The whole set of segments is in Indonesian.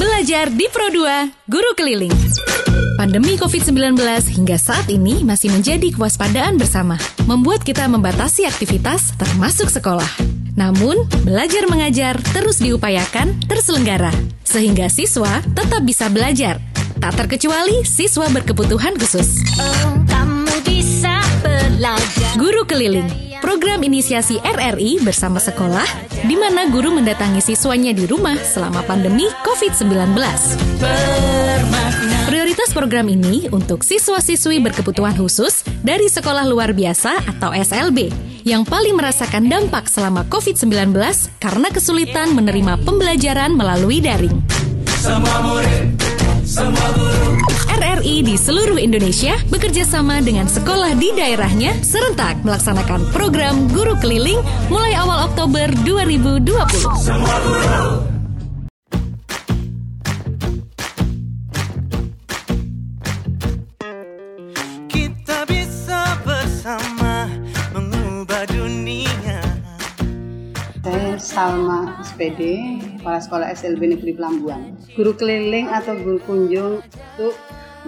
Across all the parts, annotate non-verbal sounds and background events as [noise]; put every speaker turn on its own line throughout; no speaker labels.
Belajar di Pro 2, Guru Keliling. Pandemi COVID-19 hingga saat ini masih menjadi kewaspadaan bersama, membuat kita membatasi aktivitas termasuk sekolah. Namun, belajar mengajar terus diupayakan terselenggara, sehingga siswa tetap bisa belajar. Tak terkecuali siswa berkebutuhan khusus.
Oh, kamu bisa belajar.
Guru Keliling, program inisiasi RRI bersama sekolah, di mana guru mendatangi siswanya di rumah selama pandemi COVID-19. Prioritas program ini untuk siswa-siswi berkebutuhan khusus dari sekolah luar biasa atau SLB yang paling merasakan dampak selama COVID-19 karena kesulitan menerima pembelajaran melalui daring. RRI di seluruh Indonesia bekerja sama dengan sekolah di daerahnya serentak melaksanakan program Guru Keliling mulai awal Oktober 2020.
Kita bisa bersama mengubah dunia.
Saya Salma SPD, Kepala Sekolah SLB Negeri Pelambuan. Guru keliling atau guru kunjung untuk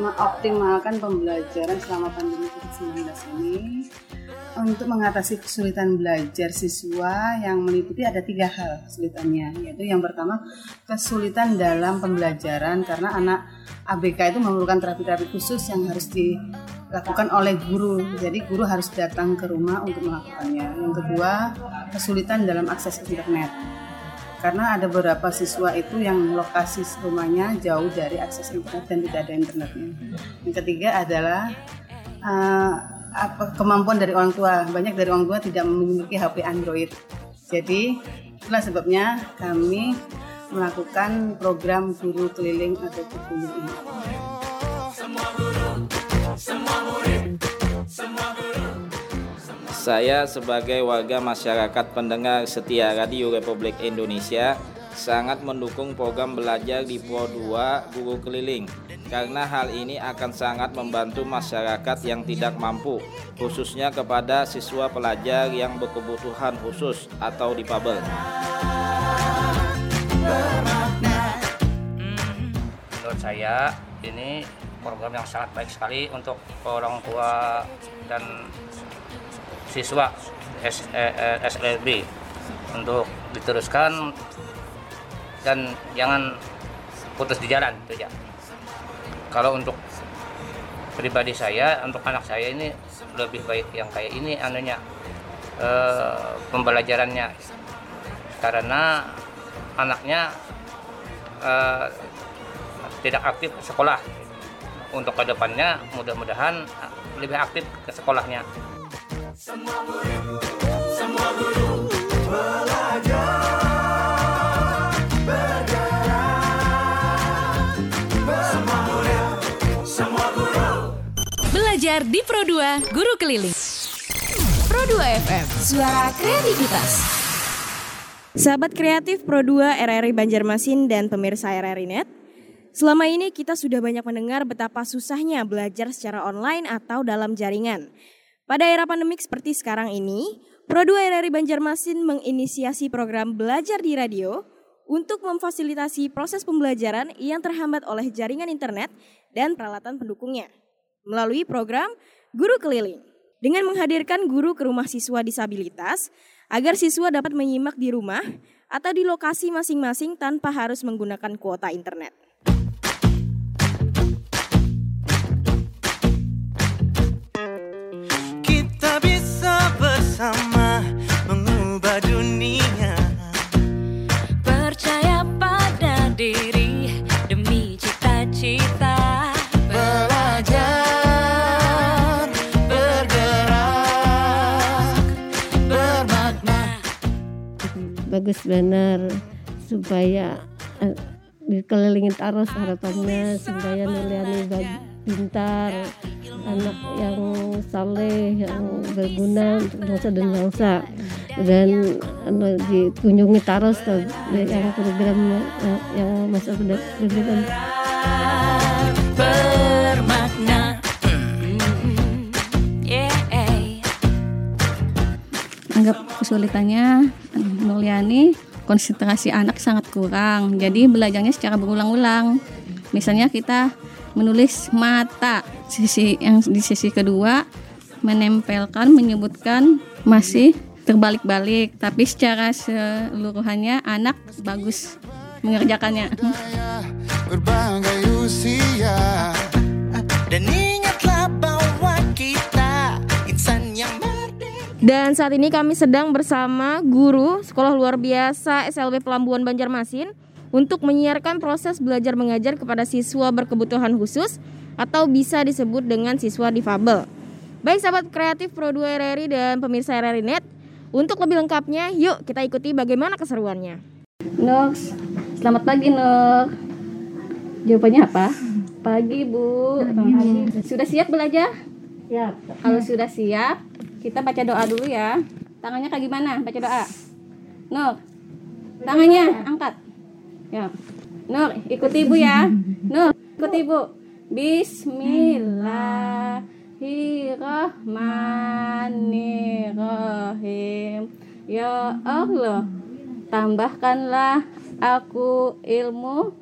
mengoptimalkan pembelajaran selama pandemi COVID-19 ini untuk mengatasi kesulitan belajar siswa yang meliputi ada tiga hal kesulitannya yaitu yang pertama kesulitan dalam pembelajaran karena anak ABK itu memerlukan terapi-terapi khusus yang harus dilakukan oleh guru. Jadi guru harus datang ke rumah untuk melakukannya. Yang kedua kesulitan dalam akses internet karena ada beberapa siswa itu yang lokasi rumahnya jauh dari akses internet dan tidak ada internetnya. Yang ketiga adalah uh, apa kemampuan dari orang tua. Banyak dari orang tua tidak memiliki HP Android. Jadi itulah sebabnya kami melakukan program guru keliling atau guru ini.
Saya sebagai warga masyarakat pendengar setia Radio Republik Indonesia sangat mendukung program belajar di Pro 2 Guru Keliling karena hal ini akan sangat membantu masyarakat yang tidak mampu khususnya kepada siswa pelajar yang berkebutuhan khusus atau difabel.
menurut saya ini program yang sangat baik sekali untuk orang tua dan siswa S, eh, eh, SLB untuk diteruskan dan jangan putus di jalan itu ya. Kalau untuk pribadi saya, untuk anak saya ini lebih baik yang kayak ini anunya eh, pembelajarannya. Karena anaknya eh, tidak aktif sekolah. Untuk ke depannya mudah-mudahan lebih aktif ke sekolahnya
Belajar di Pro 2 Guru Keliling.
Pro 2 FM, suara kreativitas. Sahabat kreatif Pro 2 RRI Banjarmasin dan pemirsa RRI Net, selama ini kita sudah banyak mendengar betapa susahnya belajar secara online atau dalam jaringan. Pada era pandemik seperti sekarang ini, Pro 2 RRI Banjarmasin menginisiasi program belajar di radio untuk memfasilitasi proses pembelajaran yang terhambat oleh jaringan internet dan peralatan pendukungnya melalui program Guru Keliling. Dengan menghadirkan guru ke rumah siswa disabilitas agar siswa dapat menyimak di rumah atau di lokasi masing-masing tanpa harus menggunakan kuota internet.
Bersama mengubah dunia.
Percaya pada diri demi cita-cita.
Belajar, bergerak, bermakna.
bagus benar supaya dikelilingin terus harapannya supaya Nuliani pintar anak yang saleh yang berguna untuk bangsa dan bangsa. Dan anu, dikunjungi terus tuh yang program eh, yang masa pendidikan
Bermakna. Yeah.
anggap kesulitannya Nuliani konsentrasi anak sangat kurang. Jadi belajarnya secara berulang-ulang. Misalnya kita menulis mata sisi yang di sisi kedua menempelkan menyebutkan masih terbalik-balik tapi secara seluruhannya anak bagus mengerjakannya.
Dan
saat ini kami sedang bersama guru Sekolah Luar Biasa SLB Pelambuan Banjarmasin untuk menyiarkan proses belajar mengajar kepada siswa berkebutuhan khusus atau bisa disebut dengan siswa difabel. Baik sahabat kreatif Pro 2 RRI dan pemirsa RRI Net, untuk lebih lengkapnya yuk kita ikuti bagaimana keseruannya.
Nox, selamat pagi Nok. Jawabannya apa? Pagi Bu. Sudah siap belajar?
Siap.
Kalau sudah siap, kita baca doa dulu ya. Tangannya kayak gimana? Baca doa. Nok, tangannya angkat. Ya. Nur, ikuti ibu ya. Nur, ikuti ibu. Bismillahirrahmanirrahim. Ya Allah, tambahkanlah aku ilmu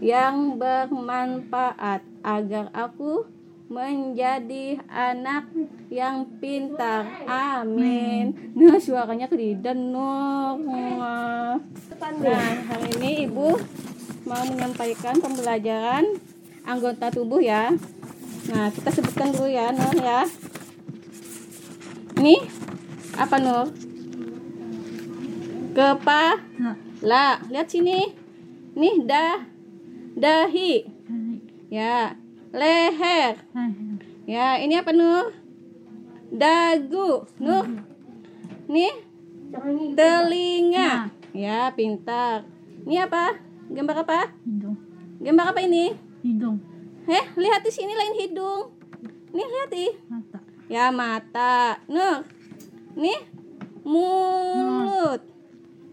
yang bermanfaat agar aku menjadi anak yang pintar. Amin. Nah, suaranya kelidan, Nur. Nah, hari ini Ibu mau menyampaikan pembelajaran anggota tubuh ya. Nah, kita sebutkan dulu ya, Nur ya. Ini apa, Nur? Kepala. Lihat sini. Nih dah dahi. Ya, leher. Ya, ini apa Nur? Dagu. Nur. Nih telinga. Ya, pintar. Ini apa? Gambar apa?
Hidung.
Gambar apa ini?
Hidung.
Eh, lihat di sini lain hidung. Nih lihat ih.
Mata.
Ya, mata. Nur. Nih mulut.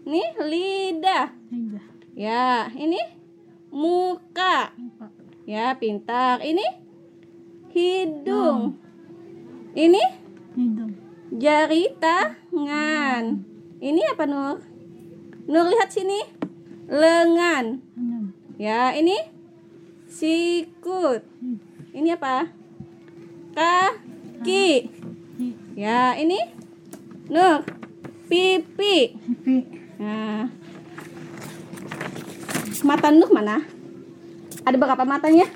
Nih lidah.
Lidah.
Ya, ini muka. Ya, pintar. Ini hidung. Ini
Hidung.
jari tangan. Ini apa, Nur? Nur lihat sini. Lengan. Ya, ini sikut. Ini apa? Kaki. Ya, ini Nur pipi.
Pipi.
Nah. Mata Nur mana? Ada berapa matanya?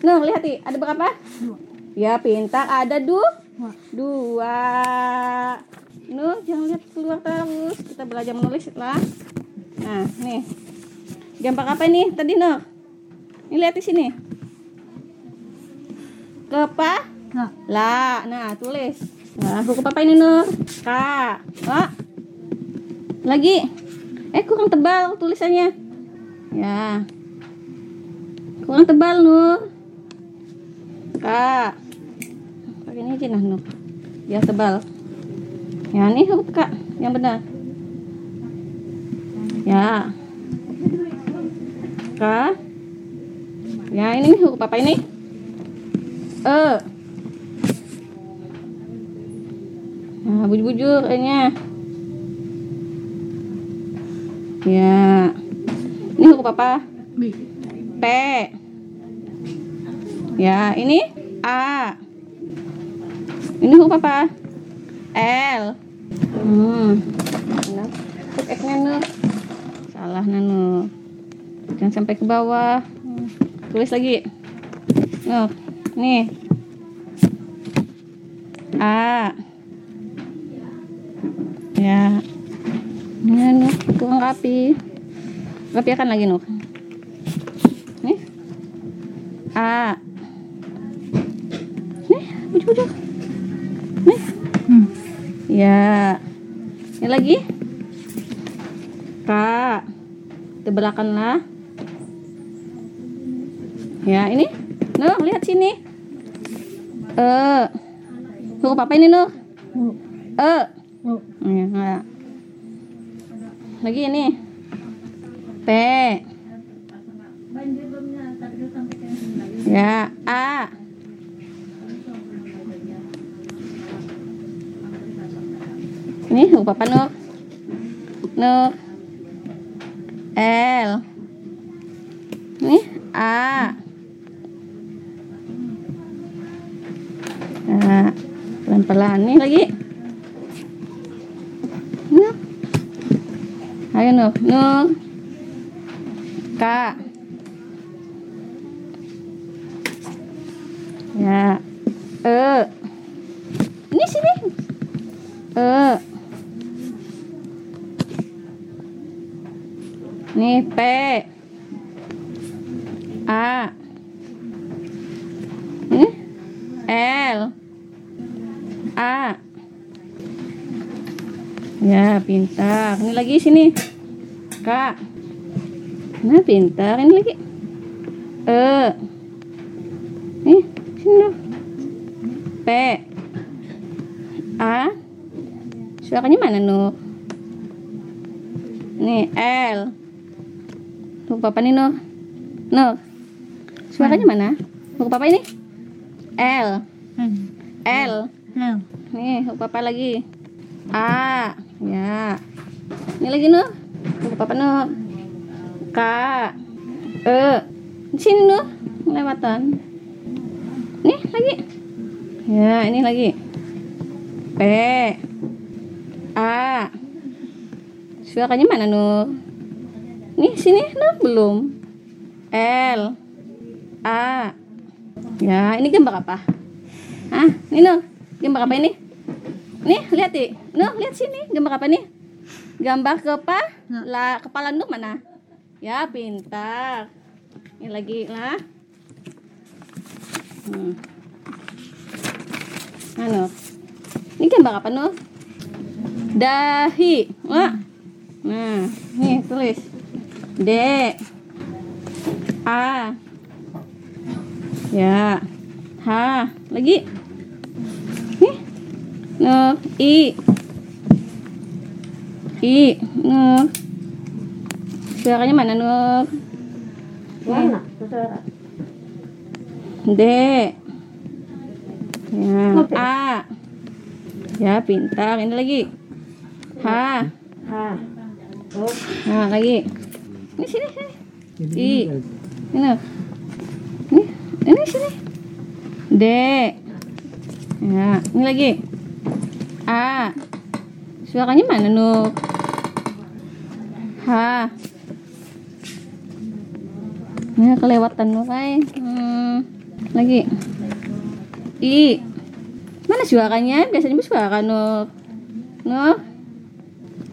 Nur, lihat nih, ada berapa?
Dua.
Ya, pintar. Ada dua.
Dua.
Dua. Nur, jangan lihat keluar terus. Kita belajar menulis lah. Nah, nih. Gambar apa ini tadi, Nur? Ini lihat di sini. Kepa lah. Nah, tulis. Nah, huruf apa ini, Nur? K. Oh. Lagi. Eh, kurang tebal tulisannya. Ya. Kurang tebal, Nur. K. Pakai ini aja nah, Nur. Biar tebal. Ya, ini huruf K yang benar. Ya. K. Ya, ini nih huruf apa ini? E. Nah, bujur-bujur E-nya. Ya. Ini huruf apa?
B.
P. Ya, ini A. Ini huruf apa? L. Hmm. Salah Nur. Jangan sampai ke bawah. Hmm. Tulis lagi. Nur. Nih. A. Ya. Nur, kurang rapi. Rapikan lagi Nur. Nih. A. Nih.
Hmm.
Ya. Ini lagi. K. Tebelakanlah. Ya, ini. Nur, lihat sini. E. Huruf apa ini, Nur?
U.
E.
U.
Ya, enggak. Lagi ini. P. Ya, A. Ini huruf apa, Nur? Nur. L. Nih A. Nah, pelan-pelan nih lagi. Nuh. Ayo Nuh, Nuh. K. Ya. E. Ini sini. E. Nih P. A. Ini L. A. Ya, pintar. Ini lagi sini. K. Nah, pintar. Ini lagi. E. Nih, sini dong. P. A. Suaranya mana, Nur? Nih, L. Tuh, papa nih, Nur. Nur. Suaranya mana? Nur, papa ini? L. L. Nih, Nur, papa lagi. A. Ya. Ini lagi, Nur. Nur, papa, Nur. K. E. Sini, Nur. Lewatan. Nih, lagi. Ya, ini lagi. P. A. Suaranya mana, Nur? Nih, sini, Nur. Belum. L. A. Ya, ini gambar apa? Hah? Ini, Nur. Gambar apa ini? Nih, lihat nih. Nur, lihat sini. Gambar apa nih? Gambar kepa la kepala Nur mana? Ya, pintar. Ini lagi lah. Hmm. Ano? Ini gambar apa, Nur? Dahi. Wah. Nah, nih tulis. D. A. Ya. H. Lagi. Nih. Nur. I. I. Nur. Suaranya mana, Nur? Mana? D. Ya. A. Ya, pintar. Ini lagi. H. H. Nah, lagi. Ini sini, sini. I. Ini. Ini, ini sini. D. Ya, ini lagi. A. Suaranya mana, Nur? H. Ini kelewatan ay. Hmm. Lagi. I. Mana suaranya? Biasanya bersuara Nur. Nur.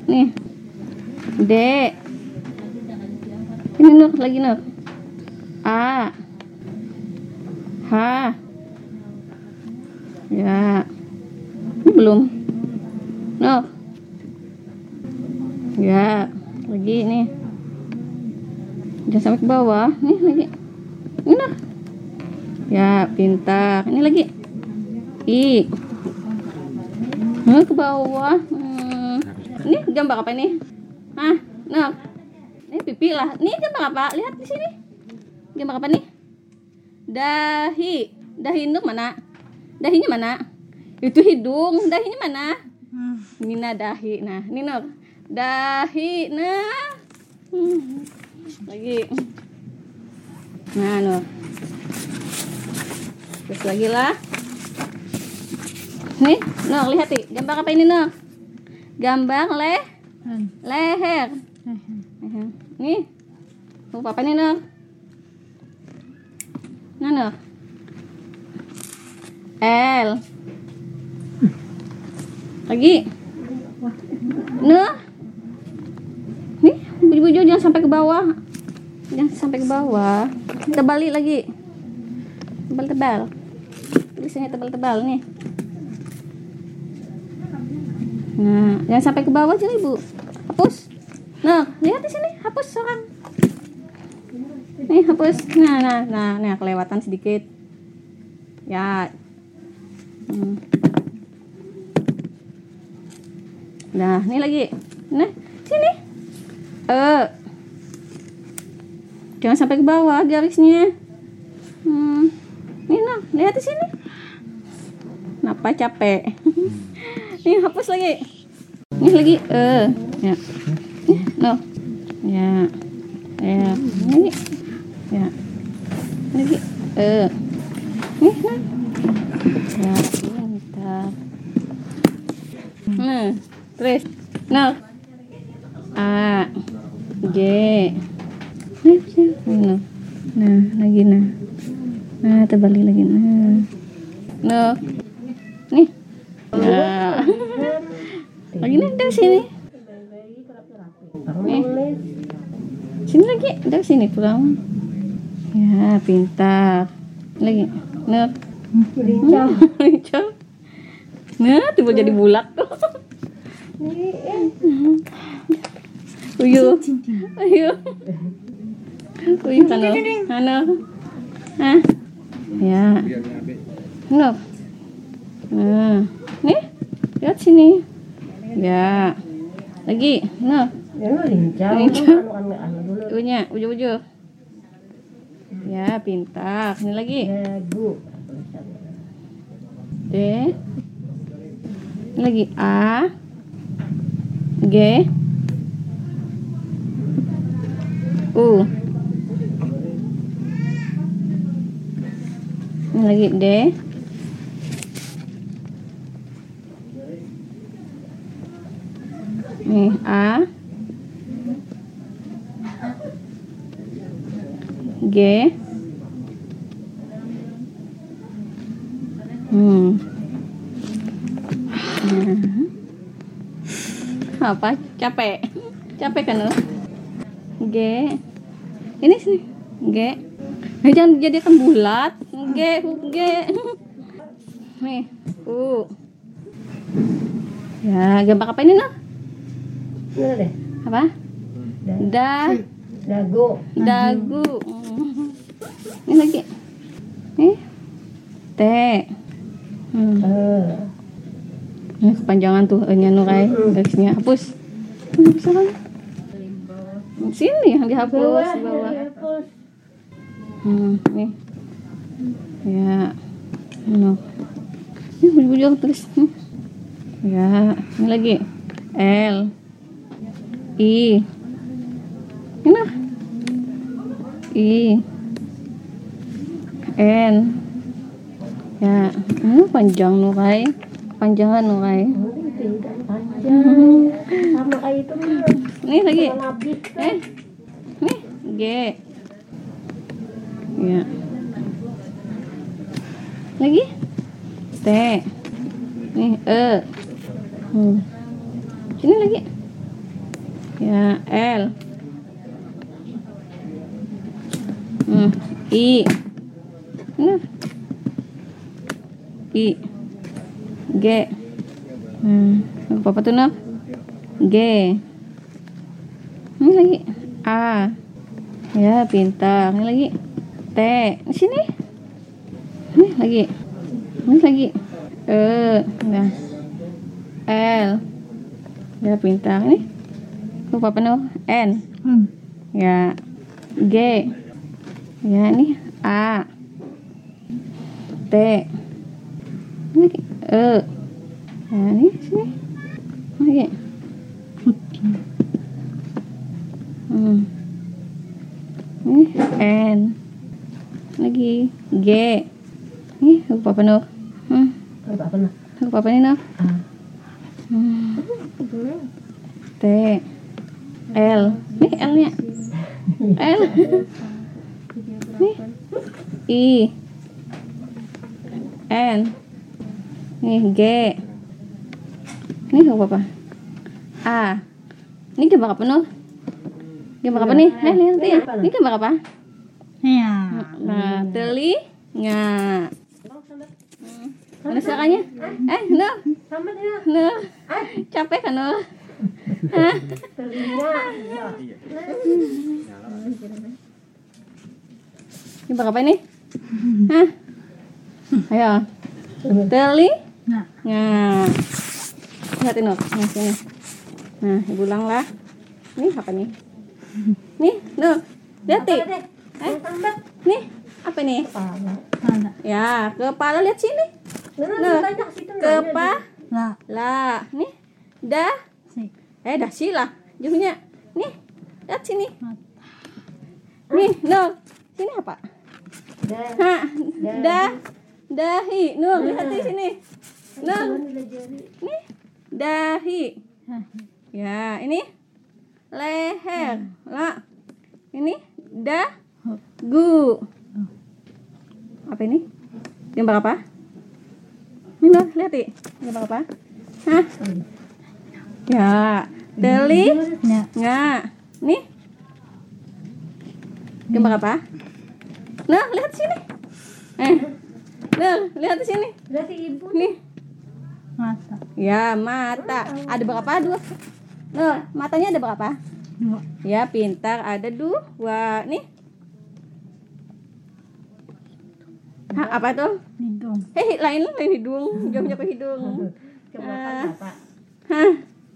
Nih. D. Ini Nur lagi Nur. A. H. Ya. Ini belum. Nur. Ya. Lagi nih. Jangan sampai ke bawah. Nih lagi. Ini Nur. Ya, pintar. Ini lagi. I. Nah, ke bawah. Hmm. Ini gambar apa ini? Hah? Nah. Ini pipi lah. Ini gambar apa? Lihat di sini. Gambar apa nih? Dahi. Dahi Nur mana? Dahinya mana? Itu hidung. Dahinya mana? Nina dahi. Nah, ini Nur. Dahi. Nah. Hmm. Lagi. Nah, Nur. Terus lagi lah. Nih, Nur, lihat nih. Gambar apa ini, Nur? Gambar leh leher. Leher. Nih. Tuh, apa ini? Nah, Nur. L. Lagi. Nur. Nih, buju-buju jangan sampai ke bawah. Jangan sampai ke bawah. Tebali lagi. Tebal-tebal. Tulisannya tebal-tebal nih. Nah, jangan sampai ke bawah aja ibu. Hapus. Nah, lihat di sini, hapus seorang. Nih, hapus. Nah, nah, nah, nah, kelewatan sedikit. Ya. Hmm. Nah, ini lagi. Nah, sini. Eh. Jangan sampai ke bawah garisnya. Hmm. Nih, nah, lihat di sini. Kenapa capek? [laughs] Nih, hapus lagi. Nih lagi. Eh, ya. No. Ya. Ya, lagi. Ya. Lagi. Eh. Nih, nah. Ya, pintar. Nah, terus. Nah. A. G. Nah. Nah, lagi nah. Nah, terbalik lagi. Nah. Nah. Nih. Nah. [laughs] Lagi nih, dari sini. Sini lagi, dari sini pulang. Ya, pintar. Lagi. Nah. Lincah. Lincah. Nah, tiba jadi bulat. [laughs] Uyu. Uyu. Uyu Hano. Hano. Hah? Ya. Hano. Nah. Nih. Lihat sini. Ya. Lagi. Nah. Lincah. Unya, uju-uju. Ya, pintar. Ini lagi. D. Ini lagi A. G. U. Ini lagi D. Nih A. G. Hmm. Nah. Apa? Capek? Capek kan lo? G. Ini sini. G. Eh, jangan jadikan bulat. G, G. Nih, U. Ya, gambar apa ini noh? Apa? Da.
Dagu.
Dagu. Ini lagi. Nih. T. Hmm. Ini kepanjangan tuh E-nya Nurai. Garisnya hapus. Bisa kan? Sini yang dihapus di bawah. Hmm, nih. Ya. No. Ini bujur terus. Ya, ini lagi. L. I. Ini. I. N. Ya, ini panjang Nurai. Panjangan Nurai.
Sama kayak itu
Nih lagi. Eh. Nih, G. Ya. Lagi. T. Nih, E. Hmm. Sini lagi. Ya, L. Hmm. I. Nah. I. G. Hmm. Apa tuh nak? G. Ini lagi A. Ya, pintar. Ini lagi T. Di sini. Ini lagi. Ini lagi E. Nah. L. Ya, pintar. Ini. Lupa penuh. N. Ya. G. Ya, ini A. T. Ini lagi E. Ya, ini sini. Lagi. Hmm. Ini N. Lagi G. Nih, lupa penuh. Hmm.
Lupa penuh.
Lupa apa nih, Naf? Hmm. T. L. Nih L-nya. L. Nih. I. N. Nih G. Nih lupa apa? A. Ini gambar apa, Nur? Gambar apa nih? Eh, lihat lihat. Ini gambar apa?
Ya.
Nah, telinga. Hmm. Mana suaranya? Eh, Nur. Nur. Capek kan, Nur? Hah? Gambar apa ini? Hah? Ayo. Telinga. Nah. Lihat Nur. Nah, sini. Nah, ibu ulang lah. Nih apa nih? Nih, Nur. Lihat Ti. Eh? Nih, apa nih? Ya, kepala lihat sini. Nur. Kepala. Lah, nih. Dah. Eh, dah sila. Jumnya. Nih. Lihat sini. Nih, Nur. Sini apa?
Dah.
Dah, dahi. Nur, lihat di sini. Nur, nih, dahi. Ya, ini leher. Lah, ini dagu. Apa ini? Gambar apa? Ini Nur, lihat di. Gambar apa? Hah? Ya, teli. Nggak. Nih. Gambar apa? Nah, lihat sini. Eh. Nah, lihat di sini.
Berarti ibu
Nih. Ya, mata. Ada berapa? Dua. Nah, matanya ada berapa? Ya, pintar. Ada dua. Nih. Hah, apa tuh?
Hidung.
Eh, lain lain hidung. Jauhnya ke hidung. [laughs]
Coba
Ah.
mata.
Hah.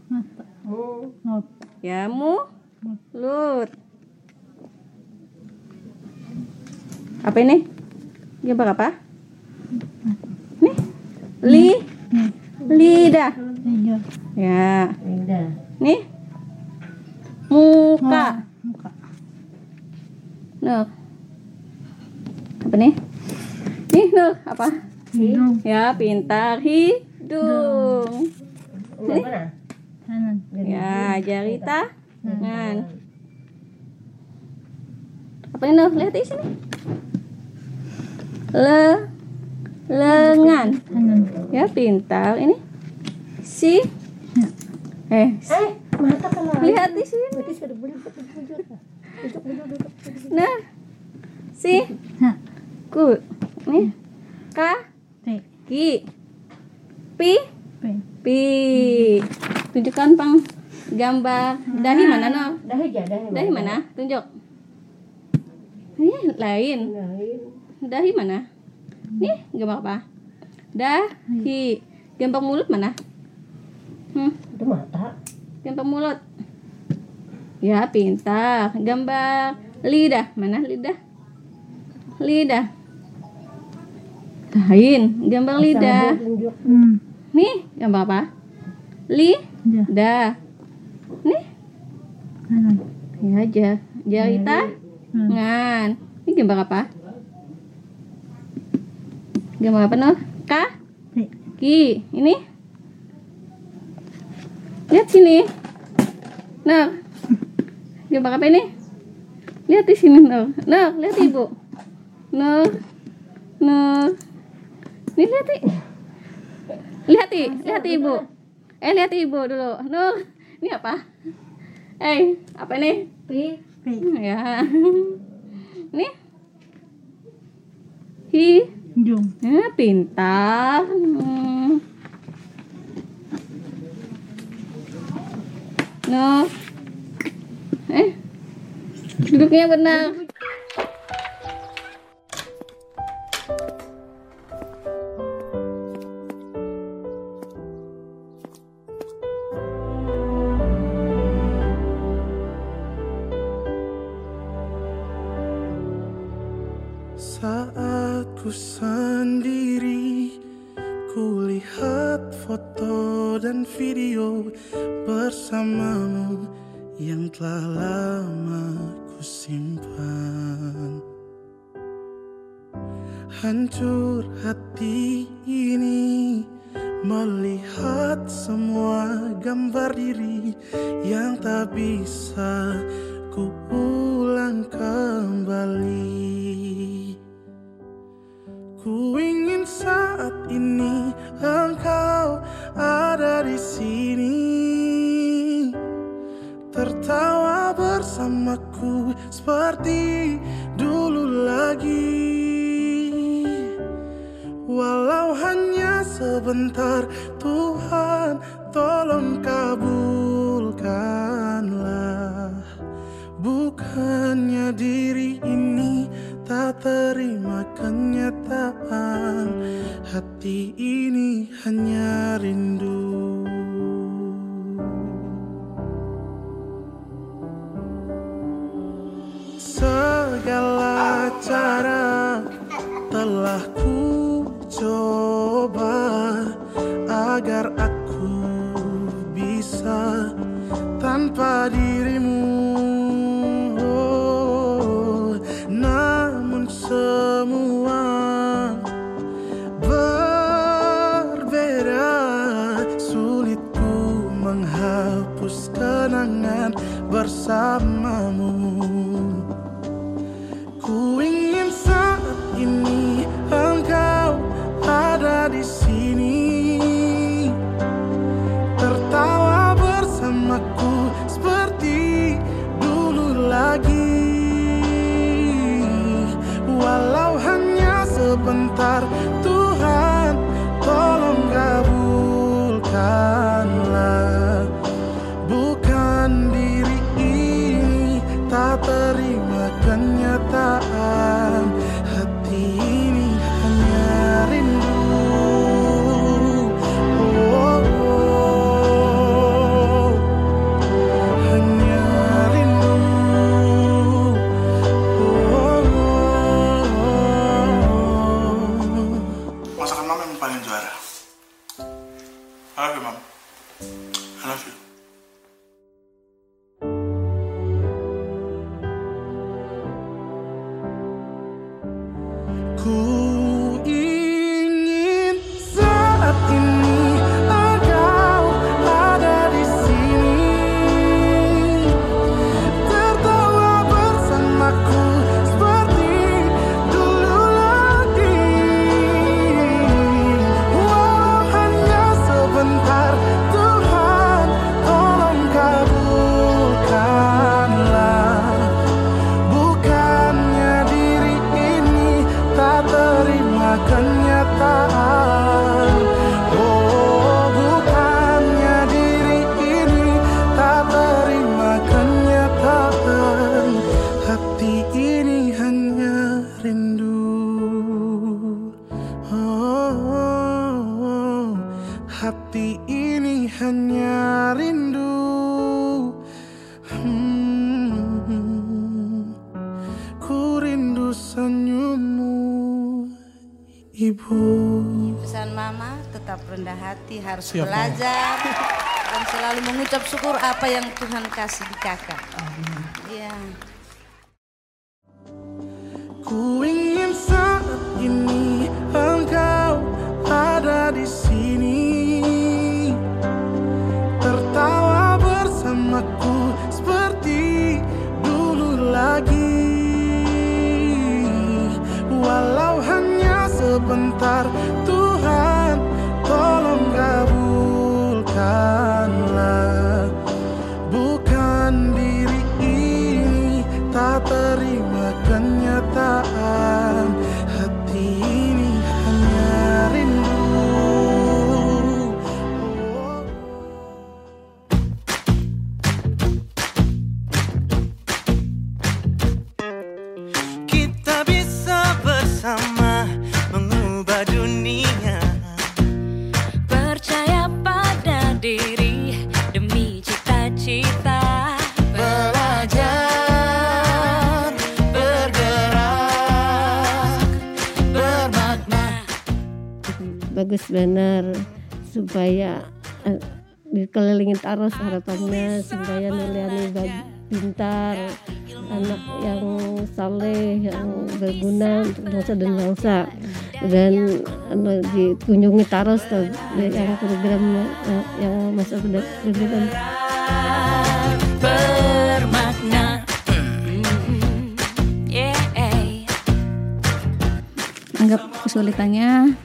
Mata. Oh.
Ya, mulut. Apa ini? Gambar apa? Nih. Li. Lidah. Ya.
Lidah.
Nih. Muka.
Muka.
Nur. Apa nih? Nih, Nur, apa?
Hidung.
Ya, pintar hidung.
Kanan.
Ya, jari tangan. Apa ini, Nur? Lihat di sini. Le lengan. Ya, pintar. Ini? Si? Eh
Eh, mata ke mana?
lihat di sini. Nah, si?
Nah,
ku. Nih. Ka?
P.
ki. Pi?
P.
pi. Tunjukkan pang gambar. Dahi mana no?
Dahi aja, dahi.
dahi mana? Tunjuk. Ini lain.
Dahi.
dahi mana nih gambar apa dahi gambar mulut mana? Hmm,
Itu mata.
gambar mulut. Ya pintar. Gambar. Lidah. Mana lidah? Lidah. Lain. Gambar lidah.
Hmm.
nih gambar apa lidah. Nih.
Kanan.
ya aja. Jari tangan ini gambar apa gambar apa noh? Ka
P.
ki ini? Lihat sini. Nah gambar apa ini? Lihat di sini noh. Nah lihat ibu. Noh. Noh. Ini lihat i lihat i lihat ibu. Eh lihat ibu dulu. Noh. Ini apa? Eh apa ini?
P. P.
ya. [laughs] Nih. Hi
Hidung.
Ya, pintar. Hmm. No. Eh. Duduknya benar.
Hati ini hanya rindu Siap,
belajar dan selalu mengucap syukur apa yang Tuhan kasih di kakak. Iya.
Ku
benar supaya eh, dikelilingin terus harapannya supaya Nuliani bag- pintar anak yang saleh yang berguna untuk bangsa dan bangsa dan anu, dikunjungi terus tuh yang program eh, yang masa program
bermakna. Yeah.
anggap kesulitannya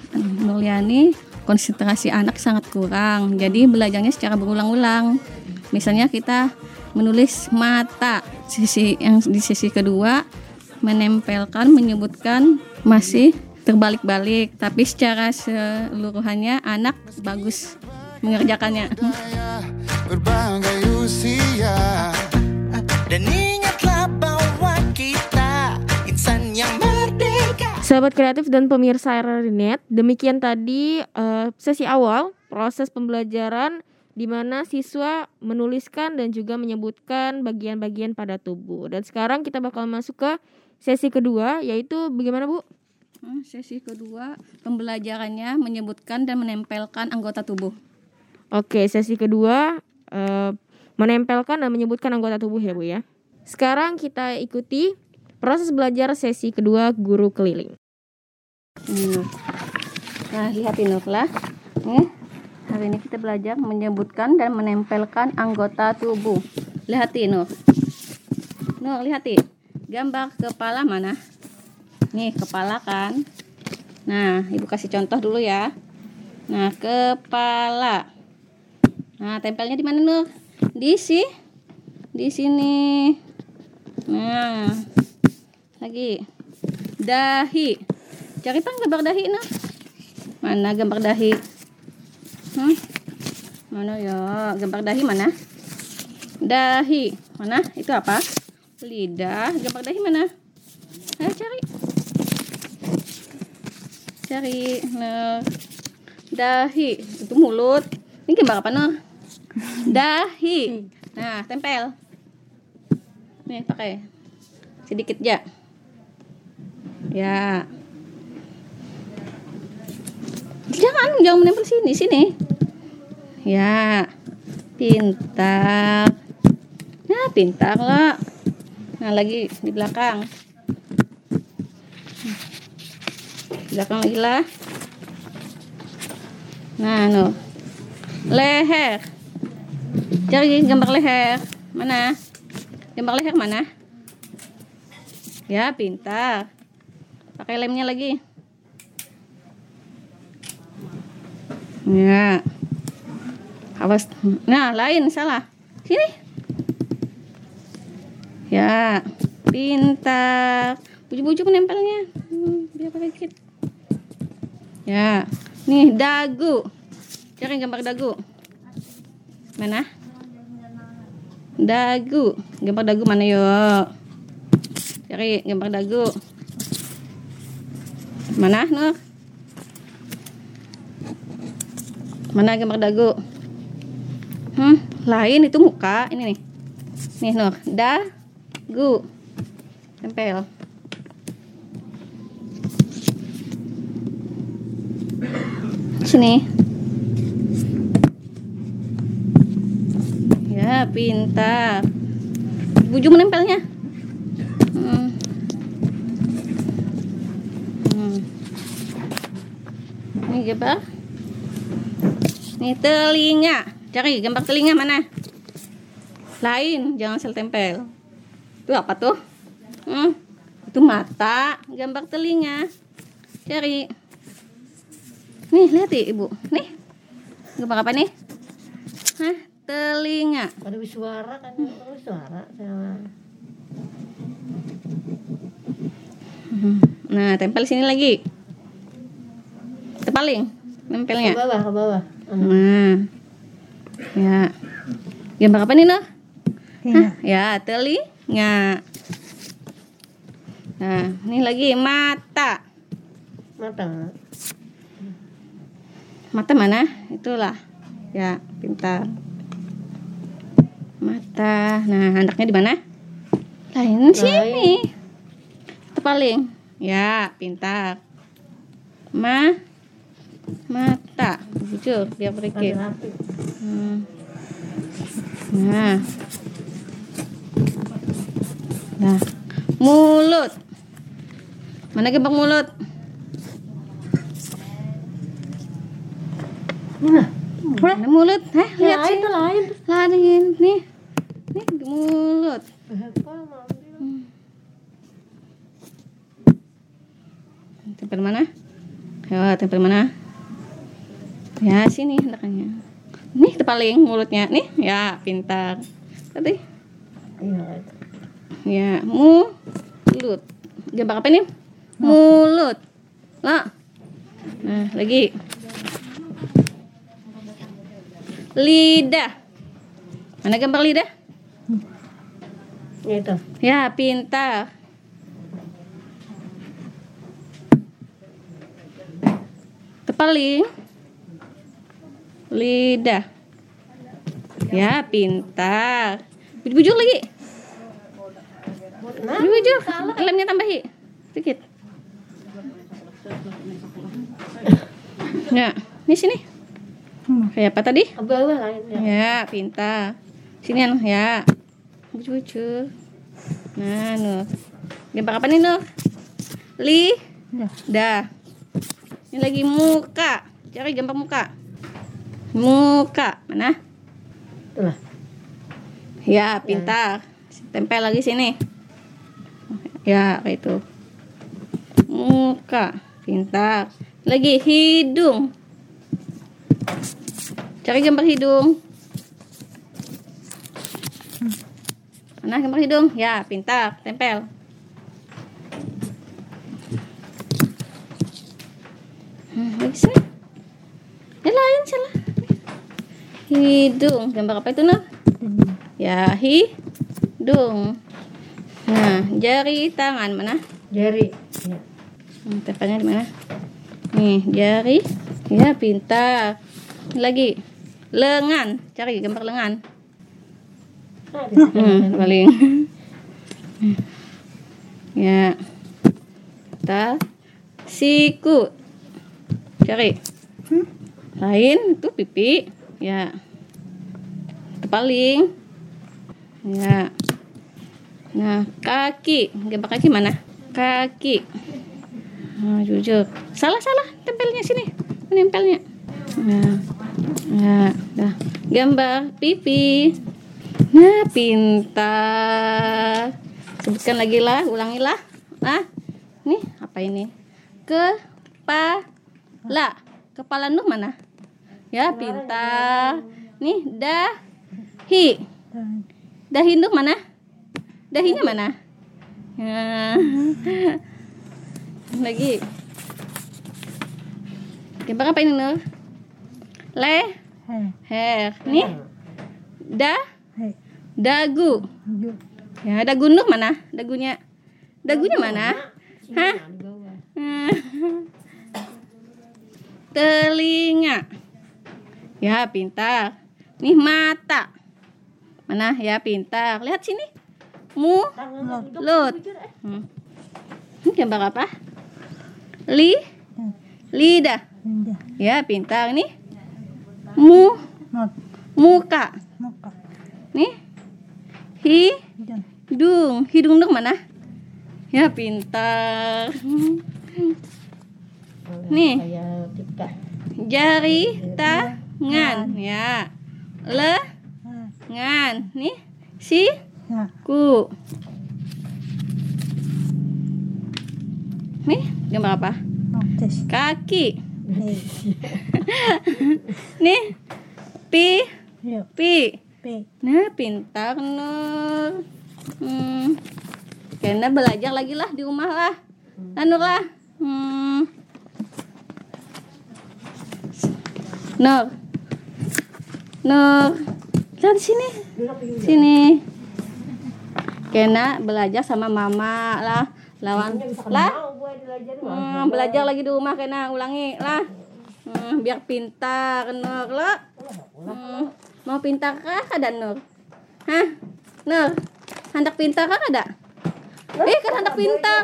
Nuliani konsentrasi anak sangat kurang. Jadi belajarnya secara berulang-ulang. Misalnya kita menulis mata sisi yang di sisi kedua menempelkan menyebutkan masih terbalik-balik. Tapi secara seluruhannya anak bagus mengerjakannya.
Berbagai usia. Dan ingatlah
Sahabat kreatif dan pemirsa RRNet, demikian tadi eh, sesi awal proses pembelajaran di mana siswa menuliskan dan juga menyebutkan bagian-bagian pada tubuh. Dan sekarang kita bakal masuk ke sesi kedua yaitu bagaimana Bu?
Hmm, sesi kedua pembelajarannya menyebutkan dan menempelkan anggota tubuh
Oke, sesi kedua eh, menempelkan dan menyebutkan anggota tubuh ya Bu ya. Sekarang kita ikuti proses belajar sesi kedua guru keliling.
Hmm. Nah, lihat ini lah. Nih, hari ini kita belajar menyebutkan dan menempelkan anggota tubuh. Lihati Nur. Nur, lihati. Gambar kepala mana? Nih, kepala kan. Nah, Ibu kasih contoh dulu ya. Nah, kepala. Nah, tempelnya di mana, Nur? Di si di sini. Nah, lagi. Dahi. Cari pang gambar dahi, Nur. Mana gambar dahi? Hmm? Mana ya? Gambar dahi mana? Dahi. Mana? Itu apa? Lidah. Gambar dahi mana? Ayo cari. Cari. Nah. Dahi. Itu mulut. Ini gambar apa, Nur? Dahi. [laughs] Nah, tempel. Nih, pakai. Sedikit ya. Ya. Jangan, jangan menempel sini, sini. Ya. Pintar. Ya, pintar lah. Nah, lagi di belakang. Belakang lagi lah. Nah, no. Leher. Cari gambar leher. Mana? Gambar leher mana? Ya, pintar. Pakai lemnya lagi. Ya. Awas. Nah, lain salah. Sini. Ya, pintar. Bujuk-bujuk nempelnya. Hmm, biar pakai dikit. Ya. Nih, dagu. Cari gambar dagu. Mana? Dagu. Gambar dagu mana yuk? Cari gambar dagu. Mana, Nur? Mana gambar dagu? Hmm, lain itu muka. Ini nih. Nih, Nur. Dagu. Tempel. Sini. Ya, pintar. Bujung menempelnya. Gambar. Ini telinga. Cari gambar telinga mana? Lain, jangan sel tempel. Itu apa tuh? Hmm. Itu mata, gambar telinga. Cari. Nih, lihat ya, Ibu. Nih. Gambar apa nih? Hah? Telinga.
Ada suara kan? Ada suara sama.
Nah, tempel sini lagi. Tepaling nempelnya.
Ke bawah, ke bawah.
Nah. Ya. Gambar apa nih, Noh? Hah? Ya, telinga. Nah, ini lagi mata.
Mata.
Mata mana? Itulah. Ya, pintar. Mata. Nah, anaknya di mana? Lain sini. Tepaling. Ya, pintar. Ma mata. Jujur, biar berikir. Hmm. Nah. Nah, mulut. Mana gambar mulut?
Mana?
Mana mulut? Hah, lihat
lain
sih.
tuh lain.
Lain nih. Nih mulut. Hmm. Tempel mana? Ya, tempel mana? Ya, sini hendaknya. Nih tepaling mulutnya. Nih, ya, pintar. Tadi.
Iya.
Ya, mulut. Gambar apa nih? Mulut. Lah. Nah, lagi. Lidah. Mana gambar lidah?
Itu.
Ya, pintar. Tepaling. Lidah. Ya, pintar. Bujuk-bujuk lagi. Bujuk-bujuk. Lemnya tambahi. Sedikit. Ya, ini sini. Kayak apa tadi?
Ya.
Ya, pintar. Sini anu, ya. Bucu-bucu. Nah, Nur. Gambar apa nih, Nur? Li. Dah. Ini lagi muka. Cari gambar muka. Muka. Mana?
Itulah.
Ya, pintar. Tempel lagi sini. Ya, kayak itu. Muka, pintar. Lagi hidung. Cari gambar hidung. Mana gambar hidung? Ya, pintar. Tempel. Hmm, lagi sini. Ya lain salah. Hidung. Gambar apa itu, Nur? Ya, hidung. Nah, jari tangan mana?
Jari. Ya.
Hmm, tempelnya di mana? Nih, jari. Ya, pintar. Lagi. Lengan. Cari gambar lengan. Hmm, paling. ya. Ta. Siku. Cari. Lain itu pipi. Ya. Paling. Ya. Nah, kaki. Gambar kaki mana? Kaki. Nah, jujur. Salah salah tempelnya sini. Menempelnya. Nah. Nah, dah. Gambar pipi. Nah, pintar. Sebutkan lagi lah, ulangilah. Nah, nih apa ini? Kepala. Kepala Nuh mana? Ya, pintar. Nih, dahi. Dahi Nuh mana? Dahinya mana? Ya. [laughs] Lagi. Gambar apa ini Nur? Le. Her. Nih. Da. Dagu. Ya, dagu Nur mana? Dagunya. Dagunya mana? Hah? [laughs] Telinga. Ya, pintar. Nih mata. Mana? Ya, pintar. Lihat sini. Mulut. Hmm. Ini gambar apa? Li. Lidah. Ya, pintar. Nih. Mu. Muka. Nih. Hidung. Hidung dong mana? Ya, pintar. Nih.
Kayak tika.
Tangan. Ya. Lengan. Nih. Si. Ku. Nih, gambar apa? Kaki. Nih. [laughs] Pi. Pi. Nah, pintar Nur. Hmm. Kena belajar lagi lah di rumah lah. Nah, Nur lah. Hmm. Nur. Nur. Lihat sini. Sini. Kena belajar sama mama lah. Lawan lah. Hmm, belajar lagi di rumah Kena ulangi lah. Hmm, biar pintar Nur lo. Hmm, mau pintar kah ada Nur? Hah? Nur, hendak pintar kah ada? Eh, kan hendak pintar.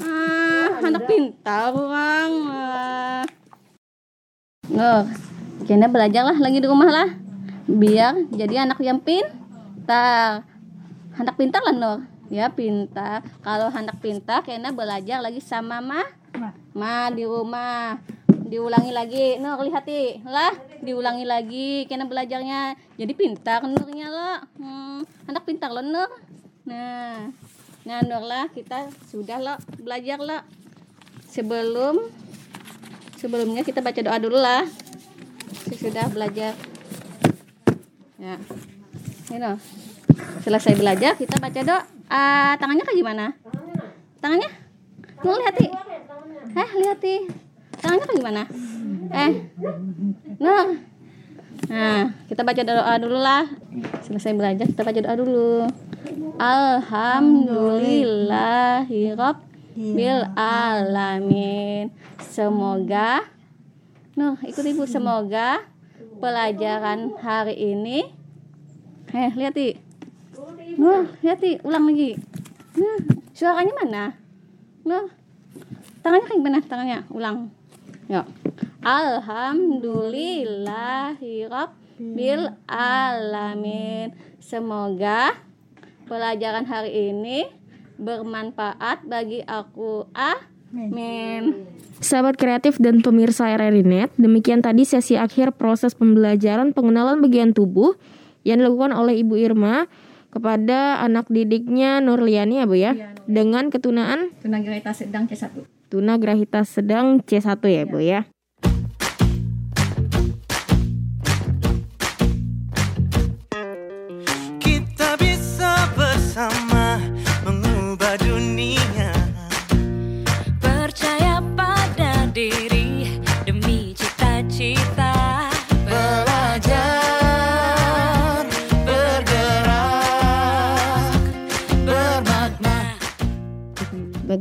Ah, hendak pintar orang. Nur, Kena belajar lah lagi di rumah lah. Biar jadi anak yang pintar. Hendak pintar lah Nur. Ya pintar. Kalau hendak pintar, Kena belajar lagi sama ma. Ma di rumah. Diulangi lagi. Nur lihat nih. Lah, diulangi lagi. Kena belajarnya. Jadi pintar Nurnya lo. Hmm, hendak pintar lo Nur. Nah. Nah, Nur lah kita sudah lo belajar lo. Sebelum sebelumnya kita baca doa dulu lah. Sudah belajar. Ya. Ini. Selesai belajar kita baca doa. Ah, tangannya kayak gimana? Tangannya? Nur lihat nih. Eh, lihat. Tangannya kayak gimana? Eh. Nur. Nah, kita baca doa dulu lah. Selesai belajar kita baca doa dulu. Alhamdulillahirabbil alamin. Semoga Nuh, ikut ibu semoga pelajaran hari ini Eh, lihat nih. Nuh, lihat nih, ulang lagi. Nah, suaranya mana? Nuh. Tangannya kayak gimana? Tangannya ulang. Yuk. Alhamdulillahirabbil alamin. Semoga pelajaran hari ini bermanfaat bagi aku. Amin.
Sahabat kreatif dan pemirsa RRI.net, demikian tadi sesi akhir proses pembelajaran pengenalan bagian tubuh yang dilakukan oleh Ibu Irma kepada anak didiknya Nurliani ya Bu ya.
Iya,
dengan ketunaan
Tunagrahita sedang C1.
tunagrahita sedang C1 ya Bu ya.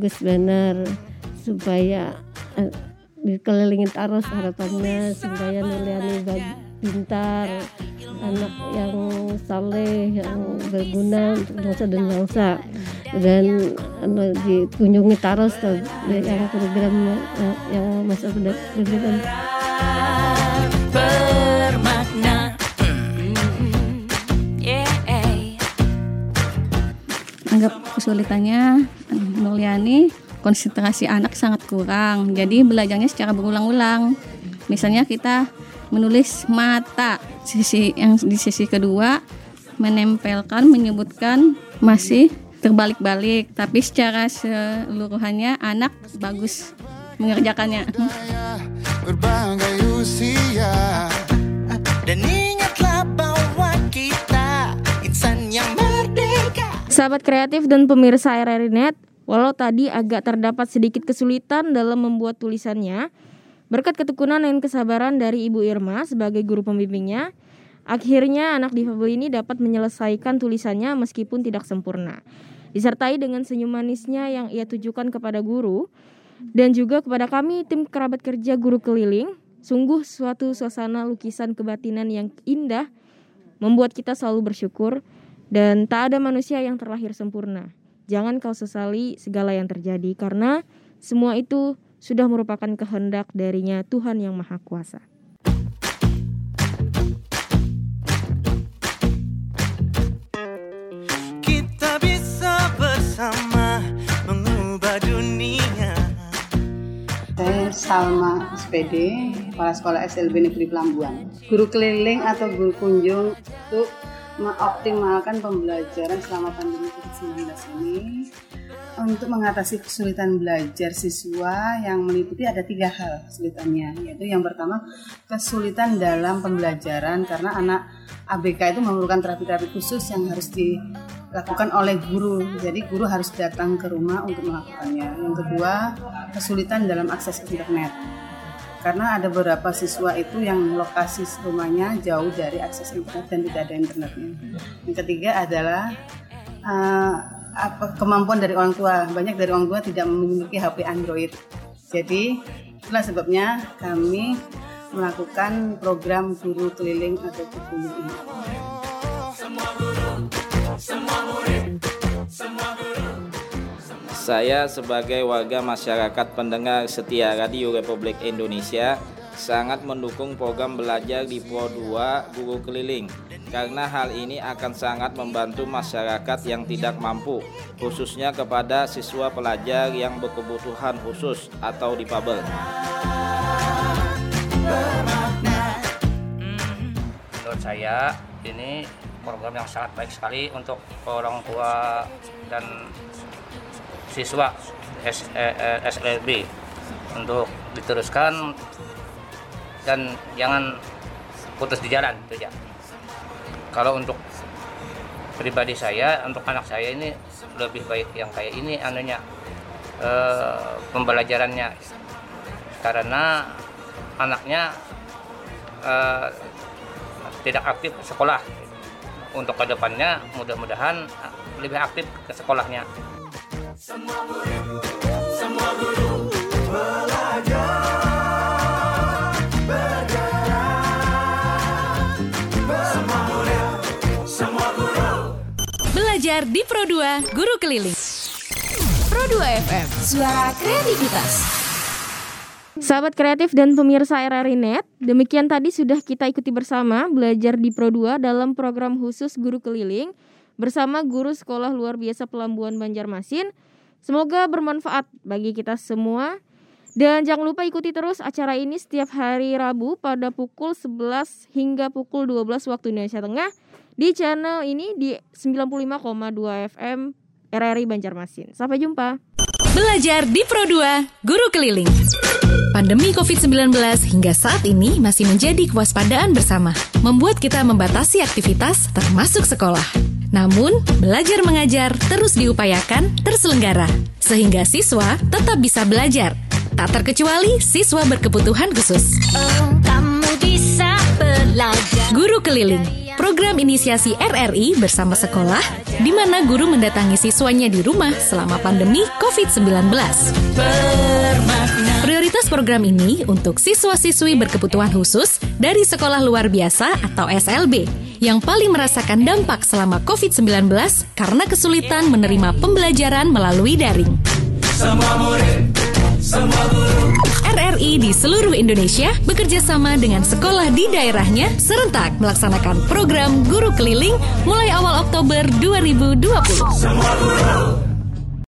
Bagus benar supaya eh, dikelilingi terus harapannya supaya Nuliani pintar anak yang saleh yang berguna untuk nusa dan bangsa. Dan anu, dikunjungi terus yang program eh, yang masuk program
Anggap kesulitannya Nuliani konsentrasi anak sangat kurang. Jadi belajarnya secara berulang-ulang. Misalnya kita menulis mata sisi yang di sisi kedua menempelkan menyebutkan masih terbalik-balik tapi secara seluruhannya anak bagus mengerjakannya.
berbagai usia Dan ingatlah
Sahabat kreatif dan pemirsa RRI Net, walau tadi agak terdapat sedikit kesulitan dalam membuat tulisannya, berkat ketekunan dan kesabaran dari Ibu Irma sebagai guru pembimbingnya, akhirnya anak difabel ini dapat menyelesaikan tulisannya meskipun tidak sempurna. Disertai dengan senyum manisnya yang ia tujukan kepada guru dan juga kepada kami tim kerabat kerja guru keliling, sungguh suatu suasana lukisan kebatinan yang indah membuat kita selalu bersyukur dan tak ada manusia yang terlahir sempurna. Jangan kau sesali segala yang terjadi karena semua itu sudah merupakan kehendak darinya Tuhan yang Maha Kuasa.
Kita bisa bersama mengubah dunia
Saya Salma SPD, Kepala Sekolah SLB Negeri Pelambuan. Guru keliling atau guru kunjung untuk mengoptimalkan pembelajaran selama pandemi COVID-19 ini untuk mengatasi kesulitan belajar siswa yang meliputi ada tiga hal kesulitannya yaitu yang pertama kesulitan dalam pembelajaran karena anak ABK itu memerlukan terapi-terapi khusus yang harus dilakukan oleh guru. Jadi guru harus datang ke rumah untuk melakukannya. Yang kedua kesulitan dalam akses internet karena ada beberapa siswa itu yang lokasi rumahnya jauh dari akses internet dan tidak ada internetnya. Yang ketiga adalah uh, apa kemampuan dari orang tua. Banyak dari orang tua tidak memiliki HP Android. Jadi itulah sebabnya kami melakukan program guru keliling atau guru ini.
Saya sebagai warga masyarakat pendengar setia Radio Republik Indonesia sangat mendukung program belajar di Pro 2 Guru Keliling karena hal ini akan sangat membantu masyarakat yang tidak mampu khususnya kepada siswa pelajar yang berkebutuhan khusus atau difabel.
menurut saya ini program yang sangat baik sekali untuk orang tua dan siswa S, eh, eh, SLB untuk diteruskan dan jangan putus di jalan itu ya. Kalau untuk pribadi saya, untuk anak saya ini lebih baik yang kayak ini anunya eh, pembelajarannya. Karena anaknya eh, tidak aktif sekolah. Untuk ke depannya mudah-mudahan lebih aktif ke sekolahnya
Semua murid, semua guru belajar bergerak Semua semua guru
Belajar di Pro 2 Guru Keliling.
Pro 2 FM,
suara kreativitas.
Sahabat kreatif dan pemirsa RRI Net, demikian tadi sudah kita ikuti bersama belajar di Pro 2 dalam program khusus Guru Keliling bersama guru Sekolah Luar Biasa Pelambuan Banjarmasin. Semoga bermanfaat bagi kita semua Dan jangan lupa ikuti terus acara ini setiap hari Rabu pada pukul 11 hingga pukul 12 waktu Indonesia Tengah di channel ini di 95,2 FM RRI Banjarmasin. Sampai jumpa.
Belajar di Pro 2, Guru Keliling. Pandemi COVID-19 hingga saat ini masih menjadi kewaspadaan bersama, membuat kita membatasi aktivitas termasuk sekolah. Namun, belajar mengajar terus diupayakan terselenggara, sehingga siswa tetap bisa belajar. Tak terkecuali siswa berkebutuhan khusus.
Belajar.
Guru Keliling, program inisiasi RRI bersama sekolah, di mana guru mendatangi siswanya di rumah selama pandemi COVID-19. Prioritas program ini untuk siswa-siswi berkebutuhan khusus dari sekolah luar biasa atau SLB yang paling merasakan dampak selama COVID-19 karena kesulitan menerima pembelajaran melalui daring.
Semua murid.
RRI di seluruh Indonesia bekerja sama dengan sekolah di daerahnya serentak melaksanakan program guru keliling mulai awal Oktober 2020.
Semua guru